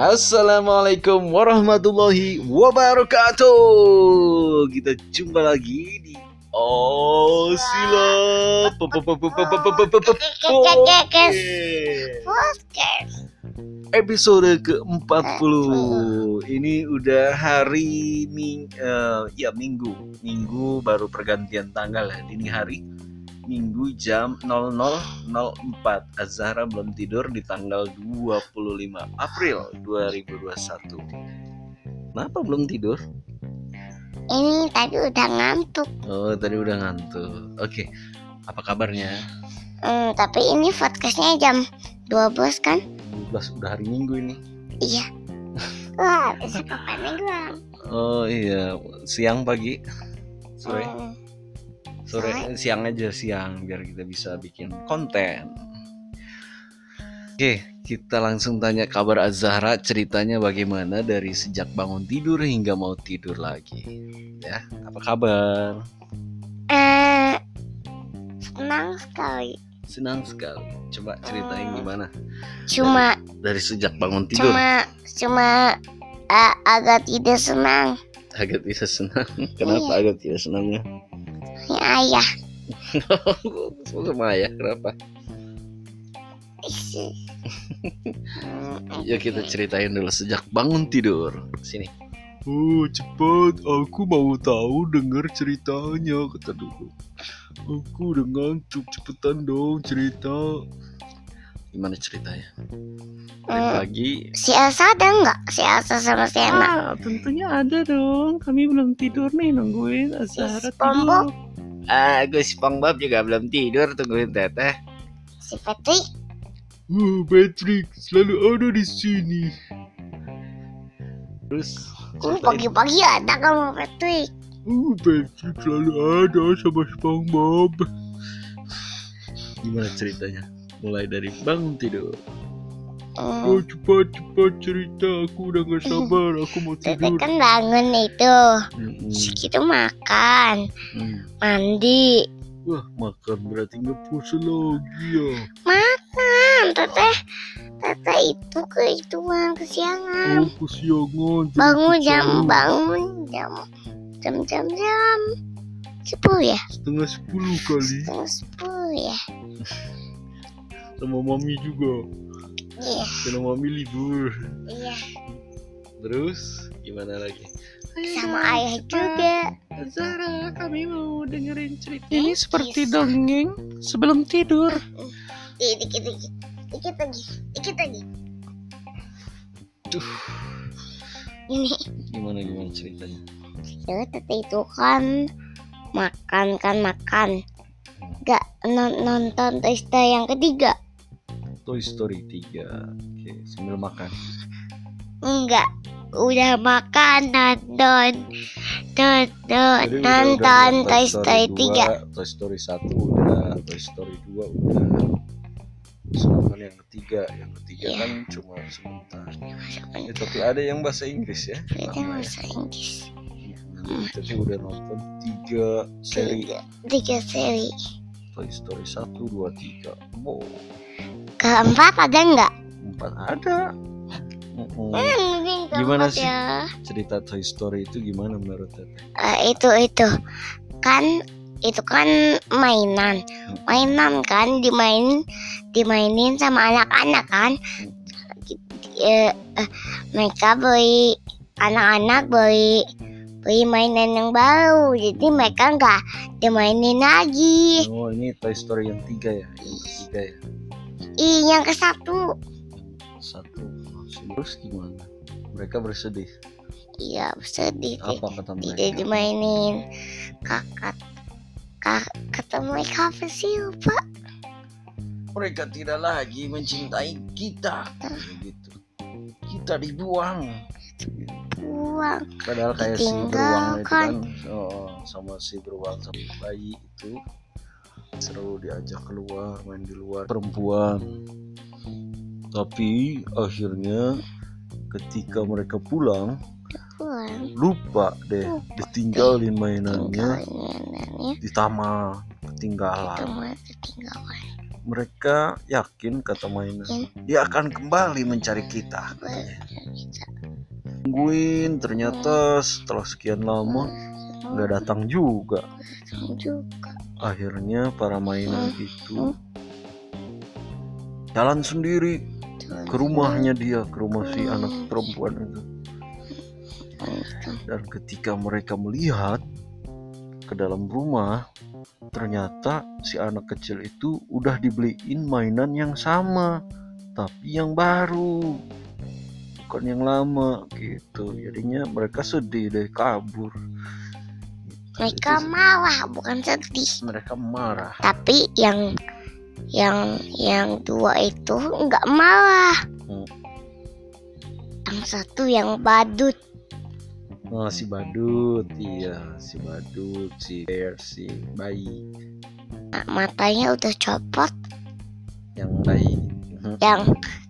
Assalamualaikum warahmatullahi wabarakatuh. Kita jumpa lagi di Oh Episode ke-40 Ini udah hari ming uh, ya minggu. Minggu baru pergantian tanggal ya Dini hari Minggu jam 00.04 Azhara belum tidur di tanggal 25 April 2021 Kenapa belum tidur? Ini tadi udah ngantuk. Oh tadi udah ngantuk Oke Apa kabarnya? Hmm, tapi ini podcastnya jam 12 kan? 12 udah hari minggu ini Iya. Wah, besok kapan? Oh iya Siang pagi Sore Hmm, sore siang aja siang biar kita bisa bikin konten. Oke kita langsung tanya kabar Azahra ceritanya bagaimana dari sejak bangun tidur hingga mau tidur lagi? Ya apa kabar? Eh, senang sekali. senang sekali. Coba ceritain Hmm. gimana? Cuma, dari sejak bangun tidur. cuma, cuma eh, agak tidak senang. agak tidak senang. Kenapa Iya. agak tidak senangnya Ya ayah. sama ya kenapa ya kita ceritain dulu sejak bangun tidur sini Oh cepat, aku mau tahu dengar ceritanya kata dulu. Aku udah ngantuk, cepetan dong cerita. gimana ceritanya Hmm, pagi Si Elsa ada nggak? Si Elsa sama si Emma. Ah, tentunya ada dong. Kami belum tidur nih nungguin SpongeBob. tidur. Ah, gue SpongeBob juga belum tidur tungguin teteh. Si Patrick. Oh, Patrick selalu ada di sini. Terus Ini pagi-pagi ada kamu Patrick. Oh, Patrick selalu ada sama SpongeBob. gimana ceritanya? Mulai dari bangun tidur. Hmm, Oh, cepat cepat cerita. Aku udah gak sabar. Aku mau Tete tidur. kan bangun itu. Segitu makan, Hmm. mandi. Wah, makan berarti nggak puasa lagi ya. Makan, teteh. Teteh itu kehitungan kesiangan. Oh, kesiangan. Bangun jam, bangun jam, jam jam jam sepuluh ya, Setengah sepuluh kali. jam sepuluh ya. Sama mami juga. Iya, mami libur. iya. Terus gimana lagi? Sama ayah juga. Zara, kami mau dengerin cerita Ini seperti kisah. dongeng sebelum tidur. Ih, dikit dikit, dikit lagi, dikit lagi. Duh. Ini Gimana gimana ceritanya? ya teteh itu kan makan kan makan. Gak non- nonton Toy Story yang ketiga. Toy Story 3. Oke, sambil makan. Enggak, udah makan nonton nonton Jadi udah- udah nonton Toy Story 3 2, Toy Story 1 udah, Toy Story 2 udah. Nonton yang ketiga, yang ketiga Iya. kan cuma sebentar. Ya, tapi ada yang bahasa Inggris ya. Itu lama ya. bahasa Inggris Hmm, Tapi udah nonton tiga seri tiga, tiga seri Toy Story 1, 2, 3 Wow, keempat ada nggak? empat ada. Hmm, mungkin Gimana sih? ya. Cerita Toy Story itu gimana menurut? Eh, itu itu kan itu kan mainan mainan kan dimainin dimainin sama anak-anak kan eh, mereka beli anak-anak beli beli mainan yang baru jadi mereka nggak dimainin lagi Oh ini Toy Story yang tiga ya Yang ketiga ya ih yang ke satu. Satu. Terus gimana? Mereka bersedih. Iya sedih deh. Apa kata tidak mereka? dimainin. Kakak kak kata mereka apa sih lupa Mereka tidak lagi mencintai kita. Begitu Kita dibuang. Buang. Padahal kayak si beruang itu kan oh, Sama si beruang sama bayi itu Selalu diajak keluar Main di luar. Perempuan. Tapi akhirnya Ketika mereka pulang Lupa deh Ditinggalin mainannya Di taman Ketinggalan. Mereka yakin kata mainan Yakin. Dia akan kembali mencari kita. Tungguin ternyata setelah sekian lama nggak datang juga. Datang juga. Akhirnya para mainan Hmm. itu jalan sendiri ke rumahnya dia, ke rumah si Hmm. anak perempuan itu. Dan ketika mereka melihat ke dalam rumah, ternyata si anak kecil itu udah dibeliin mainan yang sama, tapi yang baru, bukan yang lama gitu. Jadinya mereka sedih deh kabur. Mereka Itu- marah bukan sedih. mereka marah. Tapi yang yang yang dua itu nggak marah. Hmm. Yang satu yang badut. Oh, si badut, iya, si badut, si bear, si bayi, Nah, matanya udah copot. yang bayi. Hmm. Yang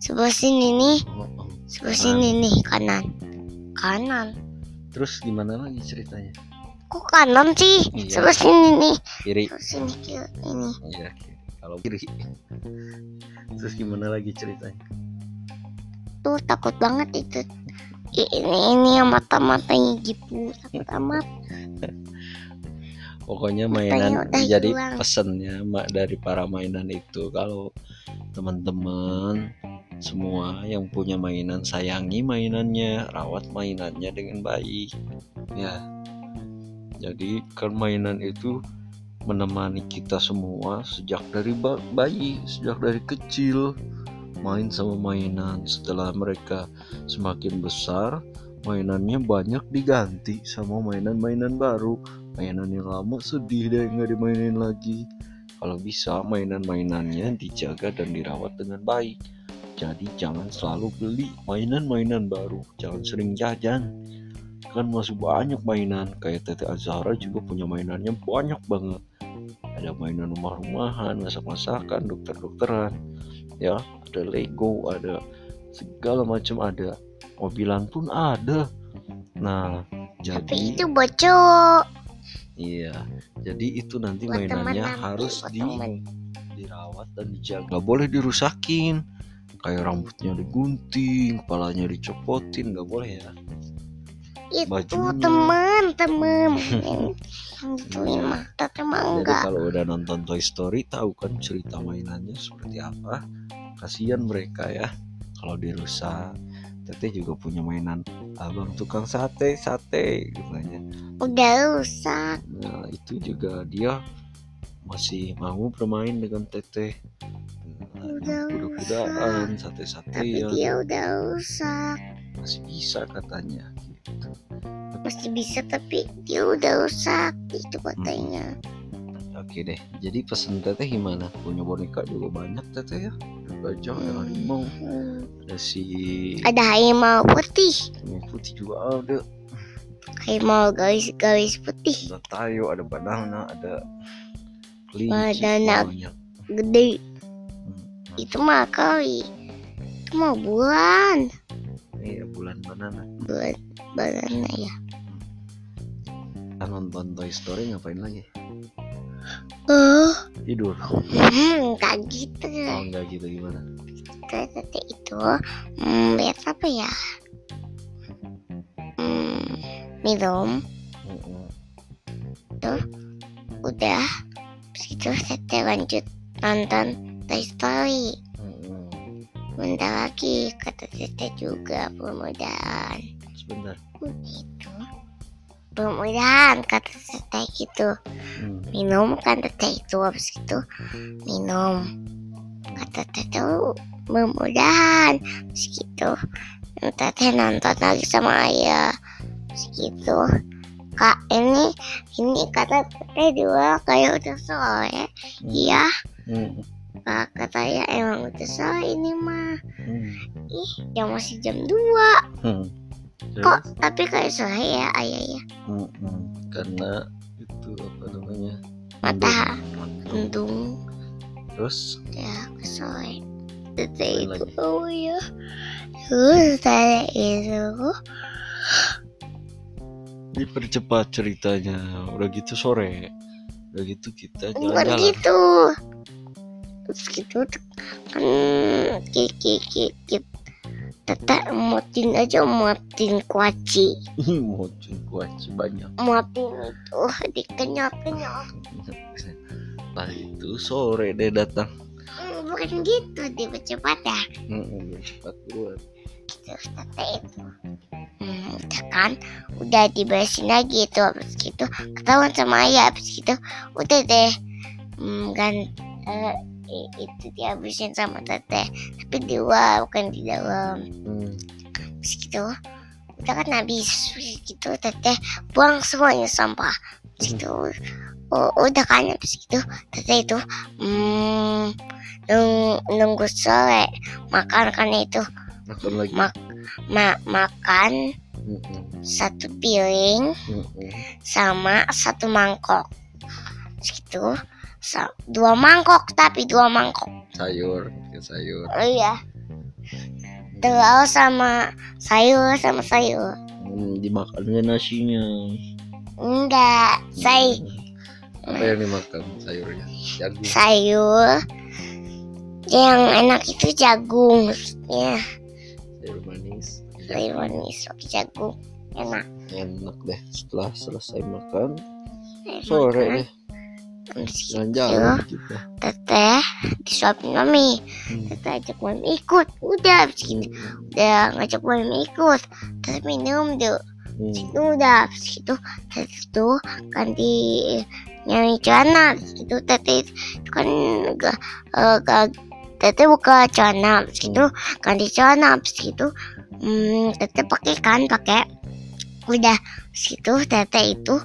sebelah sini nih, Oh, oh. sebelah Kanan. sini nih kanan. Kanan. Terus gimana lagi ceritanya? Kok kanan sih? Iya. Sebelah sini nih. Kiri. Sebelah sini kiri ini. Iya. Kalau kiri. Terus gimana lagi ceritanya? Tuh takut banget itu. Ini ini yang mata-matanya gitu takut amat. Pokoknya Matanya mainan jadi hilang. pesennya mak dari para mainan itu kalau teman-teman semua yang punya mainan sayangi mainannya, rawat mainannya dengan baik. Ya. Jadi kan mainan itu menemani kita semua sejak dari ba- bayi, sejak dari kecil. Main sama mainan. Setelah mereka semakin besar, mainannya banyak diganti sama mainan-mainan baru. Mainan yang lama sedih deh nggak dimainin lagi. Kalau bisa mainan-mainannya dijaga dan dirawat dengan baik. Jadi jangan selalu beli mainan-mainan baru. Jangan sering jajan kan masih banyak mainan kayak Tete Azhara juga punya mainannya banyak banget ada mainan rumah-rumahan masak-masakan dokter-dokteran ya ada Lego ada segala macam ada mobilan pun ada nah jadi Tapi itu bocor. Iya, jadi itu nanti Buat mainannya teman harus buat di teman. dirawat dan dijaga. Gak boleh dirusakin. Kayak rambutnya digunting, kepalanya dicopotin, gak boleh ya. Itu teman-teman. gituin mata teman Jadi enggak. kalau udah nonton Toy Story tahu kan cerita mainannya seperti apa. Kasihan mereka ya kalau dirusak. Teteh juga punya mainan abang tukang sate, sate katanya. Udah rusak. Nah itu juga dia masih mau bermain dengan teteh. Udah Kuda-kudaan, Tapi sate-satean dia udah rusak. masih bisa katanya. Masih bisa tapi dia udah rusak. Itu katanya. Oke deh, jadi pesen teteh gimana? Punya boneka juga banyak teteh ya. Ada gajah, ada harimau, Hmm. ada si Ada harimau putih. harimau putih juga ada. Harimau garis-garis putih. Ada tayo, ada banana, ada kelinci, Banana. banyak. Gede. Hmm. Itu mah kali. Itu mah bulan. Banana. Bulan banana ya. Kita nonton Toy Story ngapain lagi? Oh, Tidur. hmm, kayak gitu. Oh enggak gitu gimana? Tete itu hmm, lihat apa ya? Hmm, minum Mm-mm. udah Terus Tete lanjut nonton Toy Story Mm-mm. bentar lagi kata Tete juga mudah-mudahan Sebentar. gitu mudah-mudahan kata Tete gitu Hmm. minum kan Tete itu habis itu minum kata Tete mudah-mudahan habis gitu Tete nonton lagi sama ayah habis gitu kak ini ini kata Tete juga kayak udah sore Hmm. iya Hmm. Kak katanya emang udah sore ini mah Hmm. Ih yang masih jam 2 Hmm. Kok tapi kayak sore ya ayah ya Mm-mm. Karena itu apa namanya? Mata Mendung. Untung Terus ya sore Tete itu oh ya Terus saya itu dipercepat ceritanya. Udah gitu sore. Udah gitu kita Bukan jalan-jalan. gitu Terus gitu kan Kiki kiki Tete muatin aja muatin kuaci. Mocin kuaci banyak. Muatin itu dikenyot-kenyot Nah itu sore deh datang. Hmm, Bukan gitu ya. Mm-mm, cepat keluar. Terus tete itu. Hmm, Udah kan. Udah diberesin lagi itu Habis gitu. Ketahuan sama ayah Habis gitu. Udah deh. Hmm, Kan i- Itu dihabisin sama tete Tapi di luar Bukan di dalam. Hmm. Habis gitu Udah kan habis. Gitu Teteh buang semuanya sampah. Habis gitu oh, Udah kan habis gitu Teteh itu hmm, nung, Nunggu sore Makan kan itu. Makan lagi. Ma- ma- Makan Mm-mm, Satu piring mm-mm. Sama satu mangkok. Gitu sa- Dua mangkok Tapi dua mangkok Sayur, ya sayur. Oh iya Telur sama sayur sama sayur Hmm, dimakan nggak nasinya? Enggak, say Hmm. Apa yang dimakan sayurnya? Jagung. sayur yang enak itu jagung maksudnya Sayur manis. sayur manis pakai jagung enak Enak deh. Setelah selesai makan, sore deh Gitu, jalan-jalan kita. teteh disuapin mami. Hmm. teteh ajak mami ikut. Udah habis gitu. Hmm. udah ngajak mami ikut. Teteh minum dulu Hmm. itu udah habis gitu. Teteh itu ganti nyari celana. Gitu teteh itu kan gak, eh, gak- teteh buka celana. Habis gitu ganti celana. Habis gitu hmm, teteh pakai kan pakai. Udah habis gitu teteh itu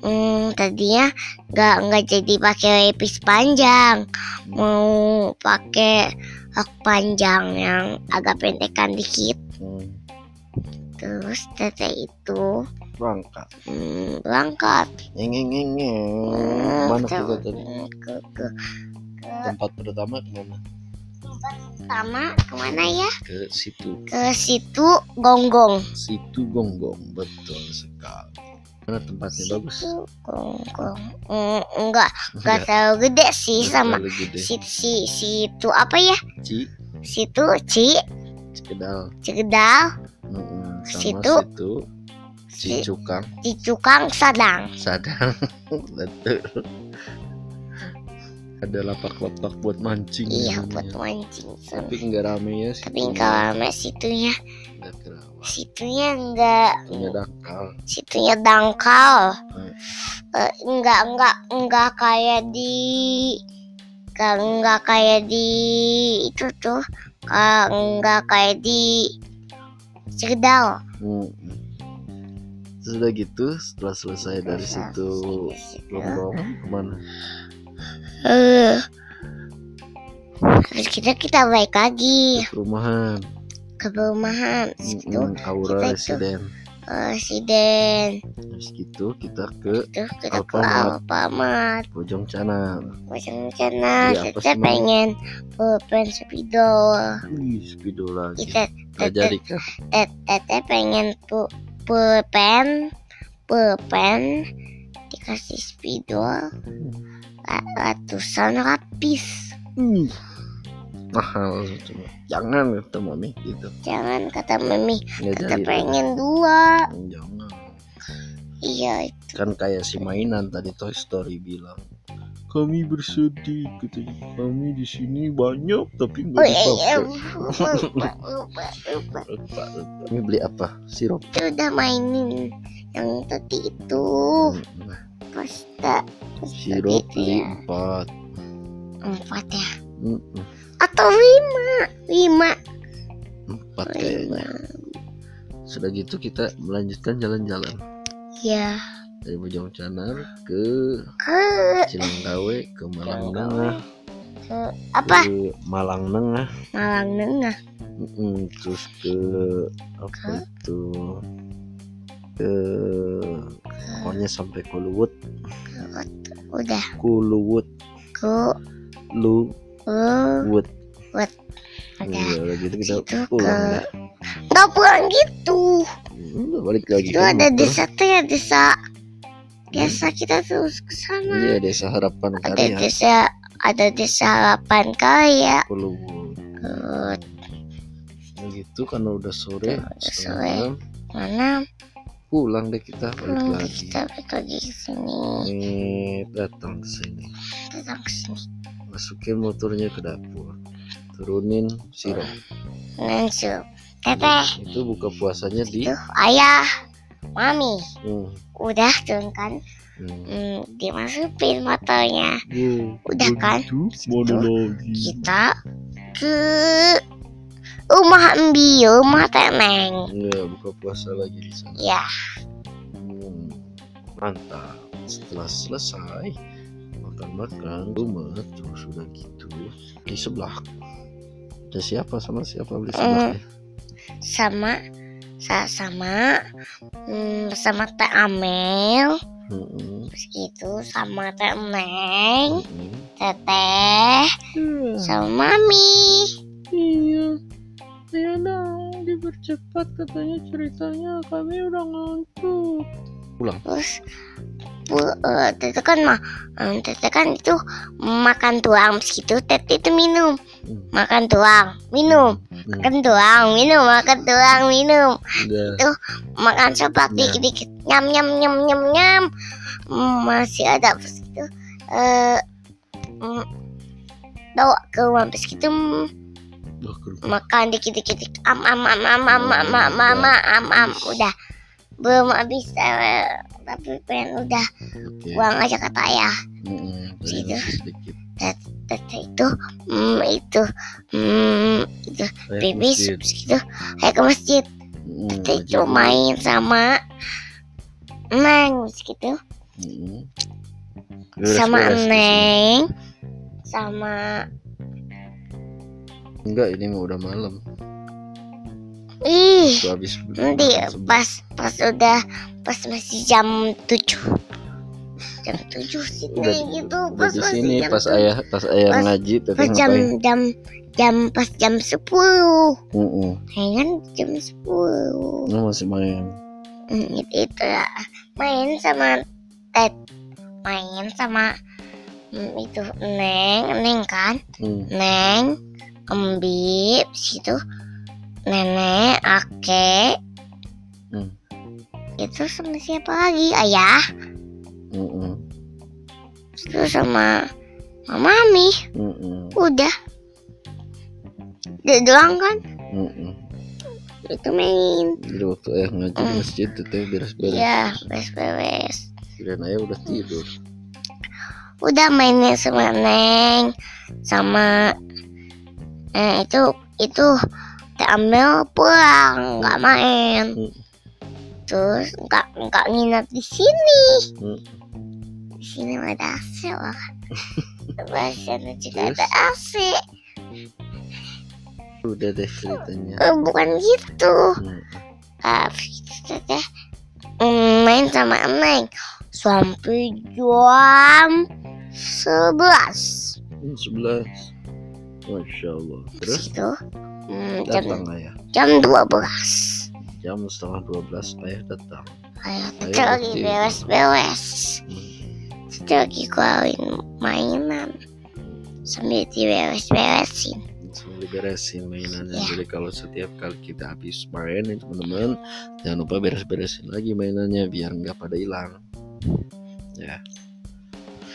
hmm, tadinya nggak nggak jadi pakai lepis panjang mau pakai rok panjang yang agak pendekan dikit Hmm. terus teteh itu Berangkat. hmm, berangkat ngeng ngeng ngeng. Hmm, Mana ke- kita tadi? ke, ke Tempat pertama ke mana? pertama ke mana ya Ke situ. ke situ gonggong Situ gonggong. Betul sekali. Mana tempatnya bagus? Hmm, enggak enggak terlalu gede sih sama terlalu gede. si si situ apa ya Ci, situ ci Cikedal. cegedal Mm-mm. Sama Situ. situ. si Cicukang. cicukang sadang Sadang. Betul. Ada lapak-lapak buat mancing. iya namanya. buat mancing Tapi nggak rame ya. tapi enggak lama situnya Nggak terawat. situnya enggak Punya dangkal. situnya dangkal Hmm. Eh, enggak enggak enggak kayak di enggak, enggak kayak di itu tuh enggak kayak di Cegedal Hmm. Sudah gitu, setelah selesai dari situ Lombong ke mana? Eh. Habis kita kita balik lagi Ke perumahan. ke perumahan itu Aura kita itu. Residen. Residen Habis gitu kita ke Tuh kita ke Alfamart. Alfamart Pojong Canang. Macam sana Iya, Kita pengen Pulpen Wih, speedo lagi. Kita Gak jadi kan? Tet- Teteh pengen pu pulpen pulpen dikasih spidol ra- ratusan lapis Hmm. Mahal cuma. Jangan kata mami gitu. jangan kata mami Nggak teteh jadi. pengen dua Jangan. iya Kan kayak si mainan tadi Toy Story bilang. Kami bersedih katanya. Kami di sini banyak tapi oh nggak iya iya dipakai. lupa lupa lupa Lupa, lupa. Ini beli apa? Sirup. itu udah mainin yang tadi itu Nah, pasta sirup beli ya. empat. empat ya? Mm-mm, atau lima? Lima. Empat lima. kayaknya. Sudah gitu kita melanjutkan jalan-jalan. Ya dari Bojong Canar ke ke Cilanggawe ke Malang Tengah ke apa? Ke Malang Tengah Malang Nengah. Mm-mm, terus ke? apa itu? Ke pokoknya sampai Kuluwut udah. Kuluwut ke lu Wut udah Iya, udah gitu kita Situ pulang nggak pulang gitu. Hmm, balik lagi itu ada desa tuh ya desa. Desa kita terus ke sana Iya desa harapan ada karya desa ada desa harapan kaya Kuluwut gitu karena udah sore Udah sore. enam. Pulang deh kita balik belum lagi. kita balik lagi ke sini. Nih datang ke sini. Datang ke sini. Masukin motornya ke dapur. Turunin sirup Nansu teteh. Itu buka puasanya di tuh ayah mami. Hmm, udah tuh kan? Hmm. hmm, dimasukin motornya. Wow, Udah kan? lagi? kita ke rumah Embi rumah Teneng Enggak buka puasa lagi di sana ya Hmm, mantap. Setelah selesai makan-makan, rumah terus sudah gitu di sebelah. Ada siapa sama siapa beli sebelahnya? sama sa sama hmm, sama Teh Amel Hmm, terus itu sama Teh Neng hmm. Teteh sama Mami Iya, iya nah, dipercepat katanya ceritanya. Kami udah ngantuk. terus bu eh, Teteh kan mah eh, Teteh kan itu makan tuang terus gitu Teteh itu minum Hmm. makan tuang minum Hmm, makan tuang minum makan tuang minum udah. makan seblak Ya. dikit-dikit nyam nyam nyam nyam nyam Hmm, masih ada terus gitu eh mm, bawa ke rumah terus gitu makan dikit-dikit. Am am am am am am am am am am udah. Belum habis eh, tapi pengen udah buang aja kata ayah. Tadi Situ. masih sedikit. Teteh itu mm, itu mm, itu. Masjid. terus gitu kayak ke masjid. Teteh wajib itu main sama Neng gitu sama. Neng. Sama Enggak, ini mah udah malam. ih Tuh habis nanti pas pas udah pas masih jam 7 jam 7 sih udah, gitu. pas di sini jam pas 7. ayah pas ayah Pas- ngaji tapi pas jam ngapain? jam jam pas jam 10 Mm-mm. ya kan jam 10 Lu masih main? Hmm, itu, itu ya main sama Ted. Main sama hmm, itu Neng. Neng kan? Hmm. Neng Embi situ. Nenek Ake. Hmm. itu sama siapa lagi? Ayah. Mm-mm. itu sama Mami Mm-mm. udah. Dia doang kan? Mm-mm. itu main. Jadi waktu ayah ngaji di Mm. masjid teteh beres-beres. Ya beres-beres. Dan ayah udah tidur. Udah mainin sama Neng sama eh, itu itu Amel pulang nggak main. Hmm. terus nggak nggak nginep di sini. Hmm. di sini ada AC loh Bahasanya juga ada AC udah deh ceritanya. Eh, bukan gitu. Hmm. tapi kita teh main sama Neng sampai jam sebelas. Sebelas masya Allah terus? Itu mm, jam datang ayah jam dua belas. Jam setengah dua belas ayah datang. Ayo, kita lagi beres-beres. Hmm. Kita lagi keluarin mainan. Sambil diberes-beresin. langsung diberesin mainannya. Ya. jadi kalau setiap kali kita habis main teman-teman jangan lupa beres-beresin lagi mainannya biar nggak pada hilang. Ya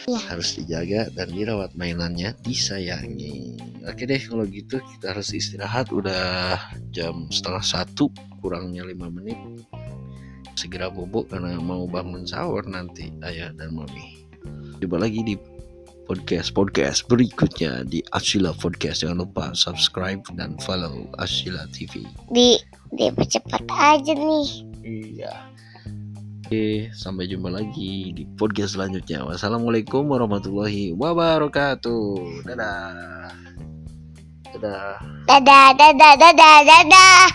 Ya. harus dijaga dan dirawat mainannya disayangi. Oke deh kalau gitu kita harus istirahat. Udah jam setengah satu kurangnya lima menit. Segera bobok karena mau bangun sahur nanti ayah dan mami. Coba lagi di podcast podcast berikutnya di Ashila Podcast. Jangan lupa subscribe dan follow Ashila TV Di dipercepat aja nih. iya Oke, sampai jumpa lagi di podcast selanjutnya. Wassalamualaikum warahmatullahi wabarakatuh. Dadah. Dadah. Dadah, dadah, dadah, dadah.